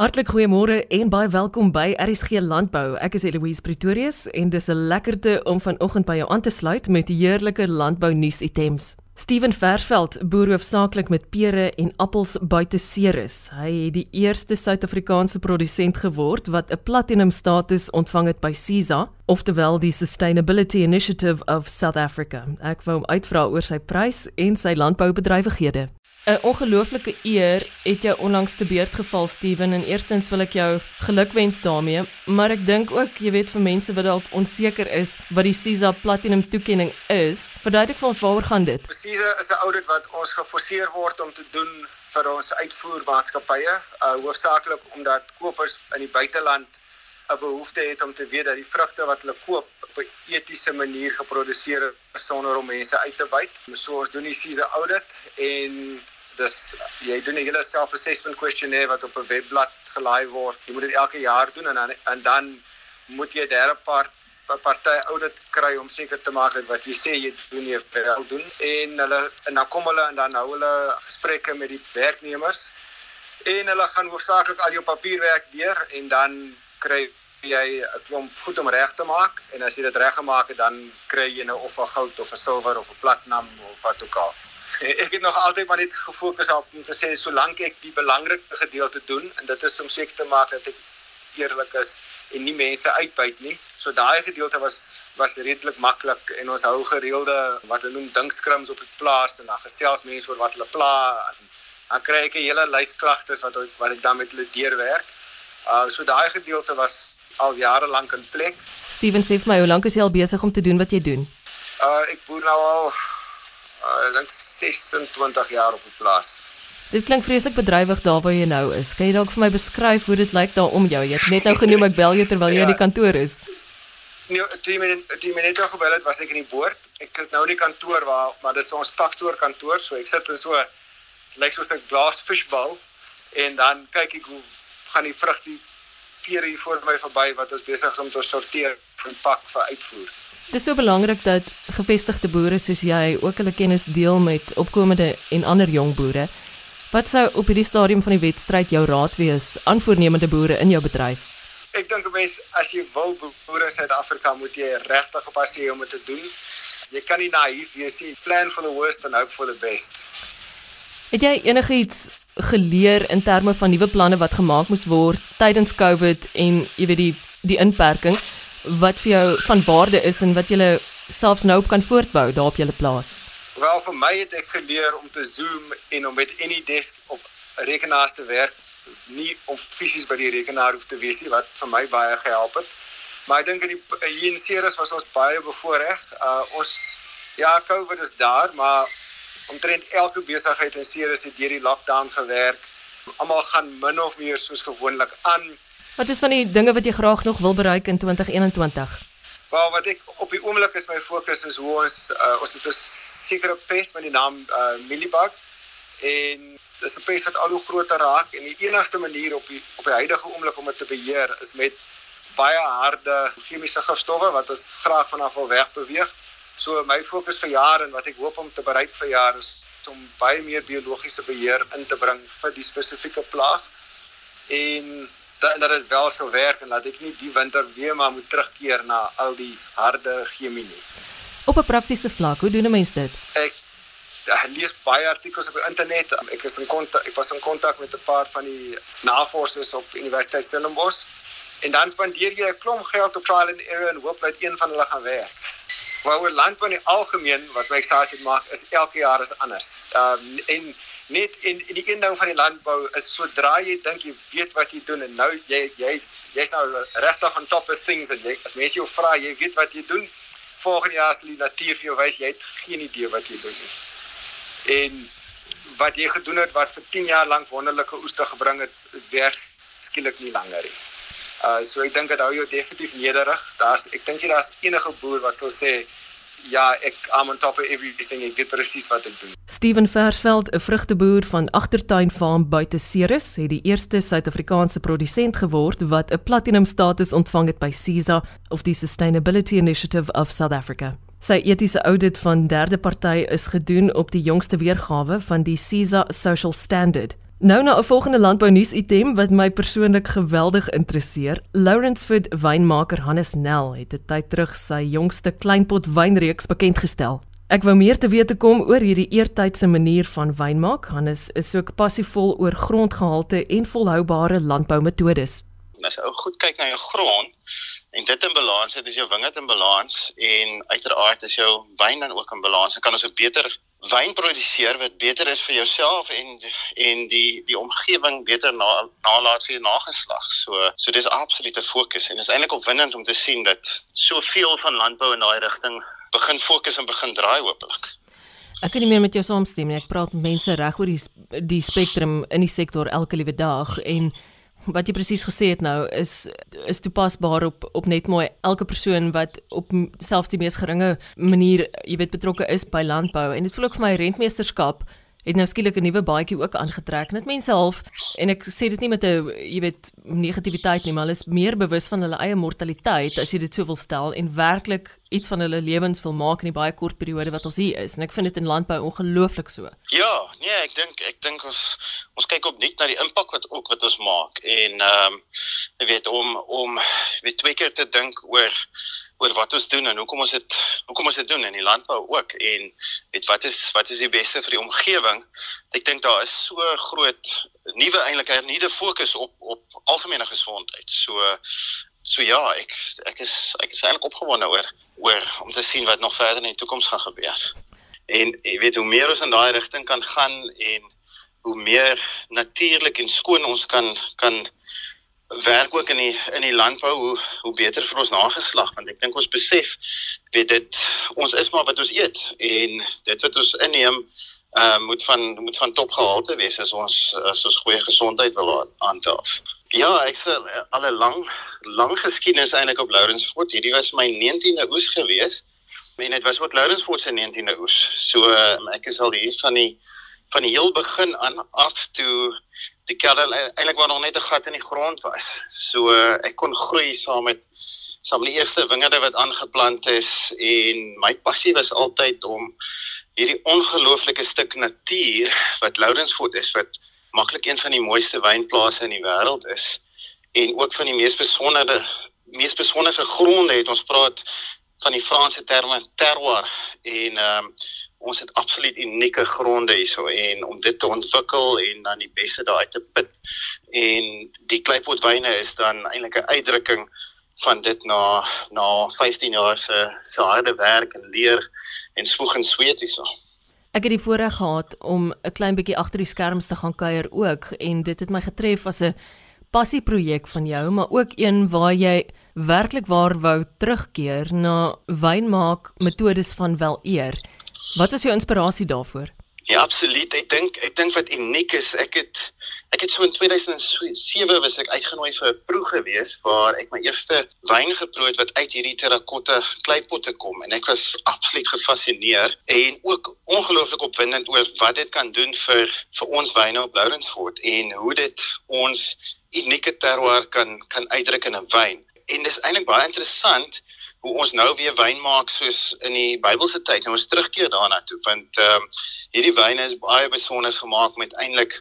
Hartlik goeiemôre en baie welkom by RSG Landbou. Ek is Eloise Pretorius en dis 'n lekkerte om vanoggend by jou aan te sluit met heerlike landbou nuus items. Steven Versveld boer hoofsaaklik met pere en appels buite Ceres. Hy het die eerste Suid-Afrikaanse produsent geword wat 'n platinum status ontvang het by SISA, oftewel die Sustainability Initiative of South Africa. Ek wou hom uitvra oor sy prys en sy landboubedrywighede. 'n Ongelooflike eer het jou onlangs te beurt geval Steven en eerstens wil ek jou gelukwens daarmee, maar ek dink ook jy weet vir mense wat dalk onseker is wat die CISA Platinum toekenning is, verduidelik vir ons waaroor gaan dit? CISA is 'n audit wat ons geforseer word om te doen vir ons uitvoermaatskappye, uh, hoofsaaklik omdat kopers in die buiteland 'n behoefte het om te weet dat die vrugte wat hulle koop op 'n etiese manier geproduseer is sonder om mense uit te byt. So ons doen die CISA audit en dis jy doen 'n hele self-assessment questionnaire wat op 'n webblad gelaai word. Jy moet dit elke jaar doen en dan en dan moet jy 'n derde part party audit kry om seker te maak dat wat jy sê jy doen jy wel doen en hulle en dan kom hulle en dan hou hulle gesprekke met die werknemers en hulle gaan hoofsaaklik al jou papierwerk deur en dan kry jy 'n klomp goed om reg te maak en as jy dit reg gemaak het dan kry jy nou of 'n goud of 'n silwer of 'n platinum of wat ook al. Ek het nog altyd maar net gefokus op om te sê solank ek die belangrike gedeelte doen en dit is om seker te maak dat ek eerlik is en nie mense uitbuit nie. So daai gedeelte was was redelik maklik en ons hou gereelde wat hulle noem dinkskrims op die plaas en dan gesels mense oor wat hulle pla en dan kry ek 'n hele lys klagtes wat wat ek dan met hulle deurwerk. Uh so daai gedeelte was al jare lank in plek. Steven sê vir my, hoe lank is jy al besig om te doen wat jy doen? Uh ek boer nou al uh dink 26 jaar op die plaas. Dit klink vreeslik bedrywig daar waar jy nou is. Kan jy dalk vir my beskryf hoe dit lyk daar om jou? Jy het net nou genoem ek bel jou terwyl jy ja. in die kantoor is. Nee, die minute die minute gebel het was ek in die boord. Ek is nou in die kantoor waar maar dis ons pakstoor kantoor, so ek sit in so lyk soos 'n glass fishbowl en dan kyk ek hoe gaan die vrug die vere hier voor my verby wat ons besig is om te sorteer en pak vir uitvoer. Dit is so belangrik dat gevestigde boere soos jy ook hulle kennis deel met opkomende en ander jong boere. Wat sou op hierdie stadium van die wedstryd jou raad wees aan voornemende boere in jou bedryf? Ek dink 'n mens as jy wil boere in Suid-Afrika moet jy regtig op as jy om dit te doen. Jy kan nie naïef wees nie. Plan for the worst and hope for the best. Het jy enigiets geleer in terme van nuwe planne wat gemaak moes word tydens Covid en jy weet die die inperking wat vir jou van waarde is en wat jy selfs nou op kan voortbou daar op jou plaas. Wel vir my het ek geleer om te zoom en om met AnyDesk op rekenaars te werk, nie om fisies by die rekenaar hoef te wees nie wat vir my baie gehelp het. Maar ek dink in die hier in Ceres was ons baie bevoordeel. Uh ons ja, Covid is daar, maar omtrent elke besigheid in Ceres het deur die lockdown gewerk. Almal gaan min of meer soos gewoonlik aan. Wat is van die dinge wat jy graag nog wil bereik in 2021? Wel, wat ek op die oomblik is my fokus is hoe ons uh, ons het 'n sekere pest met die naam uh, Millibug en dis 'n pest wat al hoe groter raak en die enigste manier op die op die huidige oomblik om dit te beheer is met baie harde chemiese gifstowwe wat ons graag vanaf wil wegbeweeg. So my fokus vir jare en wat ek hoop om te bereik vir jare is om baie meer biologiese beheer in te bring vir die spesifieke plaag en dat dat dit wel sou werk en dat ek nie die winter weer maar moet terugkeer na al die harde chemie nie. Op 'n praktiese vlak, hoe doen 'n mens dit? Ek ek lees baie artikels op die internet. Ek is in kontak ek was in kontak met 'n paar van die navorsers op Universiteit Stellenbosch en dan spandeer jy 'n klomp geld op trial and error en hoop dat een van hulle gaan werk. Maar oor landbou in die algemeen wat my excited maak is elke jaar is anders. Ehm um, en net in in die een ding van die landbou is sodra jy dink jy weet wat jy doen en nou jy jy's jy's nou regtig on top of things en jy as mense jou vra jy weet wat jy doen volgende jaar as die natuur vir jou wys jy het geen idee wat jy doen nie. En wat jy gedoen het wat vir 10 jaar lank wonderlike oes te gebring het werk skielik nie langer nie. Uh so ek dink dit hou jou definitief nederig. Daar's ek dink jy daar's enige boer wat sou sê ja, ek am on top of everything. Ek weet presies wat ek doen. Steven Versveld, 'n vrugteboer van Agtertuin Farm buite Ceres, het die eerste Suid-Afrikaanse produsent geword wat 'n platinum status ontvang het by SISA of die Sustainability Initiative of South Africa. Sy etiese audit van derde party is gedoen op die jongste weergawe van die SISA Social Standard Nou na 'n volgende landbounuus item wat my persoonlik geweldig interesseer. Lawrencewood wynmaker Hannes Nel het 'n tyd terug sy jongste kleinpot wynreeks bekend gestel. Ek wou meer te weet kom oor hierdie eertydse manier van wynmaak. Hannes is ook passievol oor grondgehalte en volhoubare landboumetodes. As ou goed kyk na jou grond en dit in balans het, is jou wingerd in balans en uiteraard is jou wyn dan ook in balans. Dan kan ons 'n beter wyn produseer wat beter is vir jouself en en die die omgewing beter na, nalat vir nageslag. So so dis absolute fokus en is eintlik opwindend om te sien dat soveel van landbou in daai rigting begin fokus en begin draai hopelik. Ek kan nie meer met jou saamstem nie. Ek praat met mense reg oor die die spektrum in die sektor elke liewe dag en wat jy presies gesê het nou is is toepasbaar op op net mooi elke persoon wat op selfs die mees geringe manier jy weet betrokke is by landbou. En dit voel ook vir my rentmeesterskap het nou skielik 'n nuwe baadjie ook aangetrek. Net mense half en ek sê dit nie met 'n jy weet negativiteit nie maar hulle is meer bewus van hulle eie mortaliteit as jy dit sou wil stel en werklik iets van hulle lewens wil maak in die baie kort periode wat ons hier is. En ek vind dit in landbou ongelooflik so. Ja nee ek dink ek dink ons ons kyk op net na die impak wat ook wat ons maak. En ehm um, jy weet om om weet twee keer te dink oor oor wat ons doen en hoekom ons dit hoekom ons dit doen in die landbou ook en weet wat is wat is die beste vir die omgewing. Ek dink daar is so groot nuwe eintlik nuwe fokus op op algemene gesondheid. So so ja, ek ek is ek is eintlik opgewonde oor oor om te sien wat nog verder in die toekoms gaan gebeur. En jy weet hoe meer ons in daai rigting kan gaan en hoe meer natuurlik en skoon ons kan kan werk ook in die in die landbou hoe hoe beter vir ons nageslag want ek dink ons besef weet dit ons is maar wat ons eet en dit wat ons inneem uh, moet van moet van topgehalte wees as ons as ons goeie gesondheid wil aantaaf. Ja, ek sê al 'n lang lang geskiedenis eintlik op Lourensfort. Hierdie was my 19de oes gewees. En dit was ook Lourensfort se 19de oes. So uh, ek is al hier van die van die heel begin aan af toe die kerel eintlik maar nog net 'n gat in die grond was. So uh, ek kon groei saam met saam met die eerste wingerde wat aangeplant is en my passie was altyd om hierdie ongelooflike stuk natuur wat Lourensfort is wat maklik een van die mooiste wynplase in die wêreld is en ook van die mees besondere mees besondere gronde het ons praat van die Franse terme terroir en ehm um, ons het absoluut unieke gronde hierso en om dit te ontwikkel en dan die beste daai te put en die kleipotwyne is dan eintlik 'n uitdrukking van dit na na 15 jaar se se harde werk en leer en spoeg en sweet hierso. Ek het die voorreg gehad om 'n klein bietjie agter die skerms te gaan kuier ook en dit het my getref as 'n passieprojek van jou, maar ook een waar jy werklik waar wou terugkeer na wynmaak metodes van wel eer. Wat was jou inspirasie daarvoor? Ja, absoluut. Ek dink ek dink wat uniek is, ek het ek het so in 2007 was ek uitgenooi vir 'n proe gewees waar ek my eerste wyn geproe het wat uit hierdie terrakotta kleipotte kom en ek was absoluut gefassineer en ook ongelooflik opwindend oor wat dit kan doen vir vir ons wyne op Lourensfort en hoe dit ons unieke terroir kan kan uitdruk in 'n wyn. En dis eintlik baie interessant hoe ons nou weer wyn maak soos in die Bybelse tyd en ons terugkeer daarna toe want ehm um, hierdie wyne is baie besonder gemaak met eintlik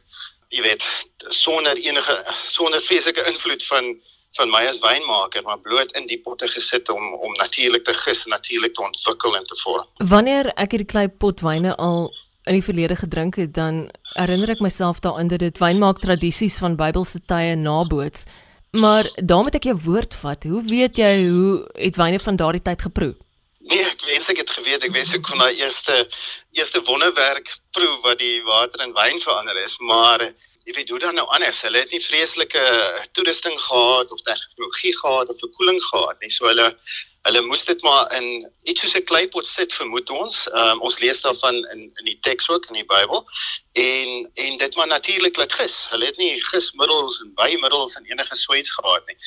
jy weet sonder enige sonder feeslike invloed van van my as wynmaker maar bloot in die potte gesit om om natuurlik te gis natuurlik te ontwikkel en te vorm. Wanneer ek hierdie klei potwyne al in die verlede gedrink het dan herinner ek myself daaraan dat dit wynmaak tradisies van Bybelse tye naboots. Maar daarom moet ek jou woord vat. Hoe weet jy hoe het wyne van daardie tyd geproe? Nee, ek wens ek het geweet. Ek wens ek kon daai eerste eerste wonderwerk proe wat die water in wyn verander is, maar jy weet hoe dan nou anders. Hulle het nie vreeslike toerusting gehad of tegnologie gehad of verkoeling gehad nie. So hulle hulle moes dit maar in iets soos 'n kleipot sit vermoed ons. Um, ons lees daarvan in in die teks ook in die Bybel. En en dit maar natuurlik laat gis. Hulle het nie gismiddels en bymiddels en enige sweets gehad nie.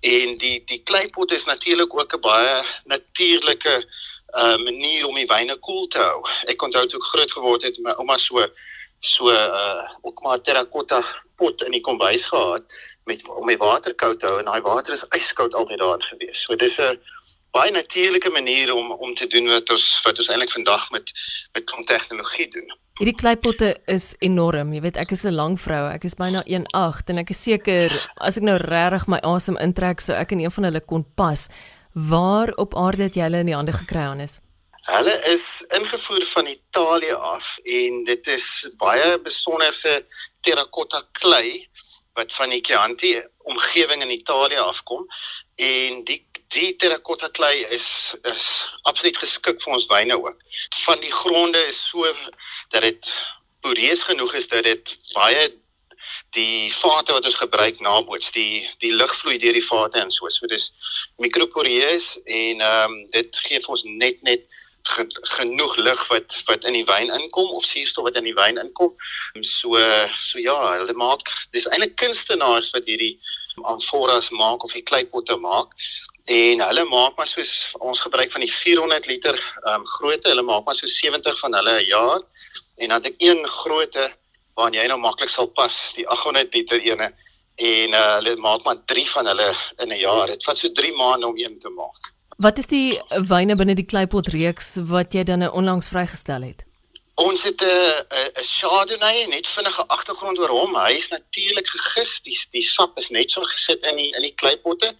En die die kleipot is natuurlik ook 'n baie natuurlike uh, manier om die wyne koel te hou. Ek kon dit ook groot geword het my ouma so so uh ook maar terrakotta pot in die kombuis gehad met om my water koud te hou en daai water is yskoud altyd daar gewees. So dis 'n baie natuurlike manier om om te doen wat ons wat ons eintlik vandag met met kom tegnologie doen. Hierdie kleipotte is enorm. Jy weet, ek is 'n lang vrou. Ek is byna 1.8 en ek is seker as ek nou regtig my asem intrek, sou ek in een van hulle kon pas. Waar op aarde het jy hulle in die hande gekry aan is? Hulle is ingevoer van Italië af en dit is baie besonderse terrakotta klei wat van die Chianti omgewing in Italië afkom en die die terrakotta klei is is absoluut geskik vir ons wyne ook. Van die gronde is so dat dit poreus genoeg is dat dit baie die vate wat ons gebruik naboots die die lug vloei deur die vate en so so dis mikroporeus en ehm um, dit gee vir ons net net genoeg lug wat wat in die wyn inkom of suurstof wat in die wyn inkom. So so ja, hulle maak dis eintlik kunstenaars wat hierdie amforas maak of die kleipotte maak. En hulle maak maar soos ons gebruik van die 400 liter ehm um, grootte, hulle maak maar so 70 van hulle 'n jaar. En dan het ek een grootte waarin jy nou maklik sal pas, die 800 liter ene en uh, hulle maak maar 3 van hulle in 'n jaar. Dit vat so 3 maande om een te maak. Wat is die wyne binne die Kleipot reeks wat jy dan onlangs vrygestel het? Ons het 'n 'n Chardonnay net vinnige agtergrond oor hom. Hy is natuurlik gegis. Die die sap is net so gesit in die in die kleipotte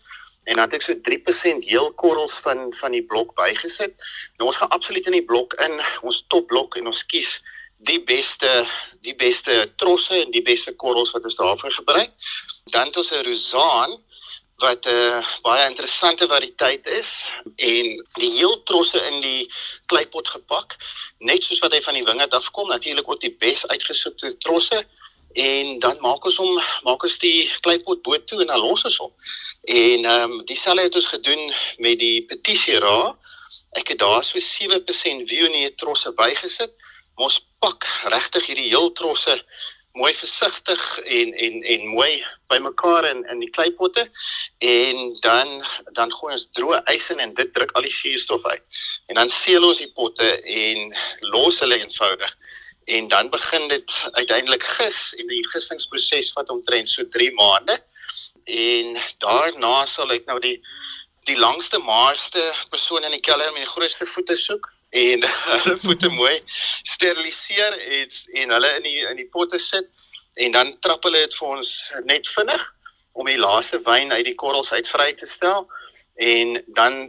en dan het ek so 3% heel korrels van van die blok bygesit. Nou ons gaan absoluut in die blok in, ons topblok en ons kies die beste die beste trosse en die beste korrels wat ons daarvoor gebruik. Dan het ons 'n Rosan wat 'n uh, baie interessante variëteit is en die heel trosse in die kleipot gepak net soos wat hy van die wingerd afkom natuurlik ook die bes uitgesoekte trosse en dan maak ons hom maak ons die kleipot boot toe en dan los ons hom en ehm um, dieselfde het ons gedoen met die petit syrah ek het daar so 7% viognier trosse bygesit ons pak regtig hierdie heel trosse mooi versigtig en en en mooi bymekaar in in die kleipotte en dan dan gooi ons droë ys in en dit druk al die suurstof uit. En dan seël ons die potte en los hulle eenvoudig. En dan begin dit uiteindelik gis en die gissingsproses vat omtrent so 3 maande. En daarna sal ek nou die die langste maarste persoon in die keller met die grootste voete soek en hulle voete mooi steriliseer en en hulle in die in die potte sit en dan trap hulle dit vir ons net vinnig om die laaste wyn uit die korrels uit vry te stel en dan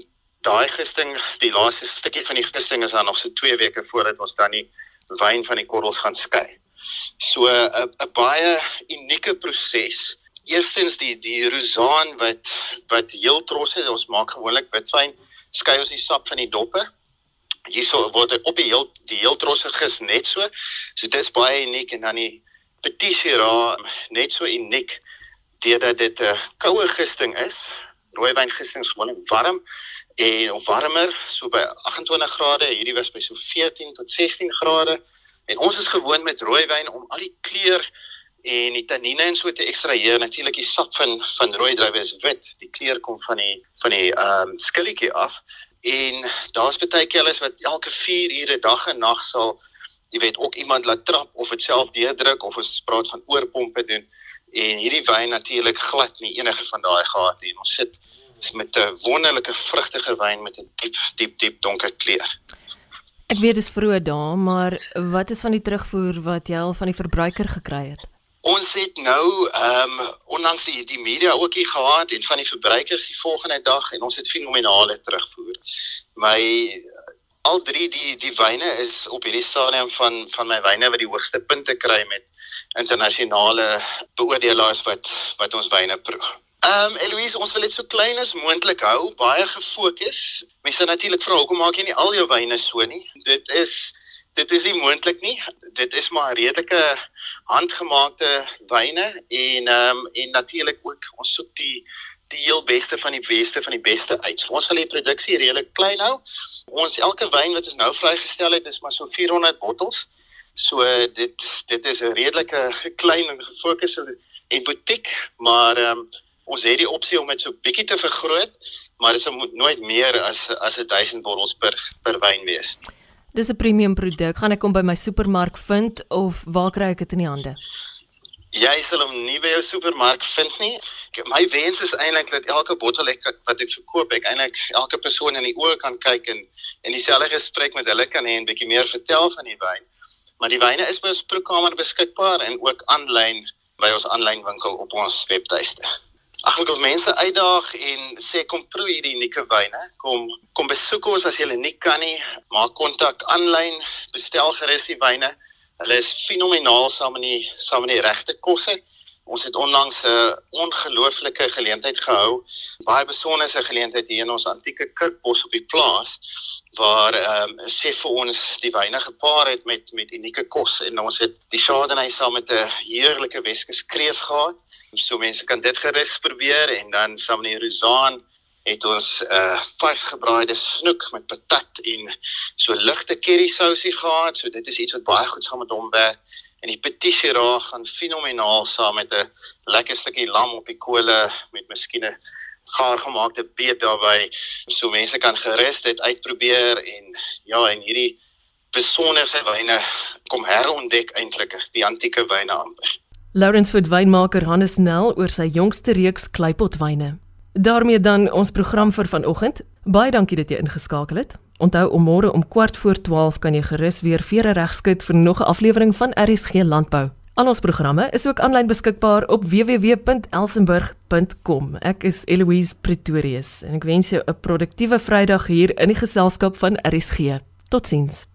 daai gisting die laaste stukkie van die gisting is dan nog so 2 weke voordat ons dan die wyn van die korrels gaan skei. So 'n 'n baie unieke proses. Eerstens die die rosaan wat wat heel trosse ons maak gewoonlik witwyn skei ons die sap van die doppe hierso word op die heel die heel trosse gis net so. So dit is baie uniek en dan die Petit Syrah net so uniek deurdat dit 'n koue gisting is. Rooiwyn gisting is gewoonlik warm en of warmer, so by 28 grade. Hierdie was by so 14 tot 16 grade. En ons is gewoond met rooiwyn om al die kleur en die tannine en so te ekstraheer. Natuurlik die sap van van rooi druiwe is wit. Die kleur kom van die van die ehm um, skilletjie af en daar's baie kellers wat elke 4 ure dag en nag sal jy weet ook iemand laat trap of dit self deurdruk of ons praat van oorpompe doen en hierdie wyn natuurlik glad nie enige van daai gehad nie. Ons sit met 'n wonderlike vrugtige wyn met 'n diep diep diep donker kleur. Ek weet dis vroeg daar maar wat is van die terugvoer wat jy al van die verbruiker gekry het? Ons het nou ehm um, onlangs die die media ook hier gehad en van die verbruikers die volgende dag en ons het fenomenale terugvoer. My al drie die die wyne is op hierdie stadium van van my wyne wat die hoogste punte kry met internasionale beoordelaars wat wat ons wyne proe. Ehm um, Eloise, ons wil dit so klein as moontlik hou, baie gefokus. Mense natuurlik vra hoekom maak jy nie al jou wyne so nie? Dit is dit is nie moontlik nie. Dit is maar redelike handgemaakte wyne en ehm um, en natuurlik ook ons soek die die heel beste van die beste van die beste uit. So, ons sal die produksie redelik klein hou. Ons elke wyn wat ons nou vrygestel het is maar so 400 bottels. So dit dit is 'n redelike klein en gefokusde en butiek, maar ehm um, ons het die opsie om dit so bietjie te vergroot, maar dit sou nooit meer as as 1000 bottels per per wyn wees. Dis 'n premium produk. Gaan ek hom by my supermark vind of waar kry ek dit in die hande? Jy sal hom nie by jou supermark vind nie. My wens is eintlik dat elke bottel ek wat ek verkoop, ek eintlik elke persoon in die oë kan kyk en en dieselfde gesprek met hulle kan hê en bietjie meer vertel van die wyn. Maar die wyne is by ons proefkamer beskikbaar en ook aanlyn by ons aanlyn winkel op ons webtuiste. Ag ek wil mense uitdaag en sê kom proe hierdie unieke wyne. Kom kom besoek ons as jy nie kan nie, maak kontak aanlyn, bestel gerus die wyne. Hulle is fenomenaal saam in die saam in die regte kosse. Ons het onlangs 'n ongelooflike geleentheid gehou, baie besonderse geleentheid hier in ons antieke kirkbos op die plaas waar ehm um, sê vir ons die wyne gepaar het met met unieke kos en ons het die Chardonnay saam met 'n heerlike Weskus kreef gehad. So mense kan dit gerus probeer en dan saam met die Rosan het ons 'n uh, vars gebraaide snoek met patat en so ligte curry sousie gehad. So dit is iets wat baie goed saam met hom werk. En die petit syrah gaan fenomenaal saam met 'n lekker stukkie lam op die kolle met miskien 'n gaar gemaakte beet daarby. So mense kan gerus dit uitprobeer en ja, en hierdie besonderse wyne kom herontdek eintlik die antieke wyne amper. Lawrence Food wynmaker Hannes Nel oor sy jongste reeks kleipotwyne. daarmee dan ons program vir vanoggend. Baie dankie dat jy ingeskakel het. Onthou om môre om kwart voor 12 kan jy gerus weer vere regskit vir nog 'n aflewering van RSG Landbou. Al ons programme is ook aanlyn beskikbaar op www.elsenburg.com. Ek is Eloise Pretorius en ek wens jou 'n produktiewe Vrydag hier in die geselskap van RSG. Totsiens.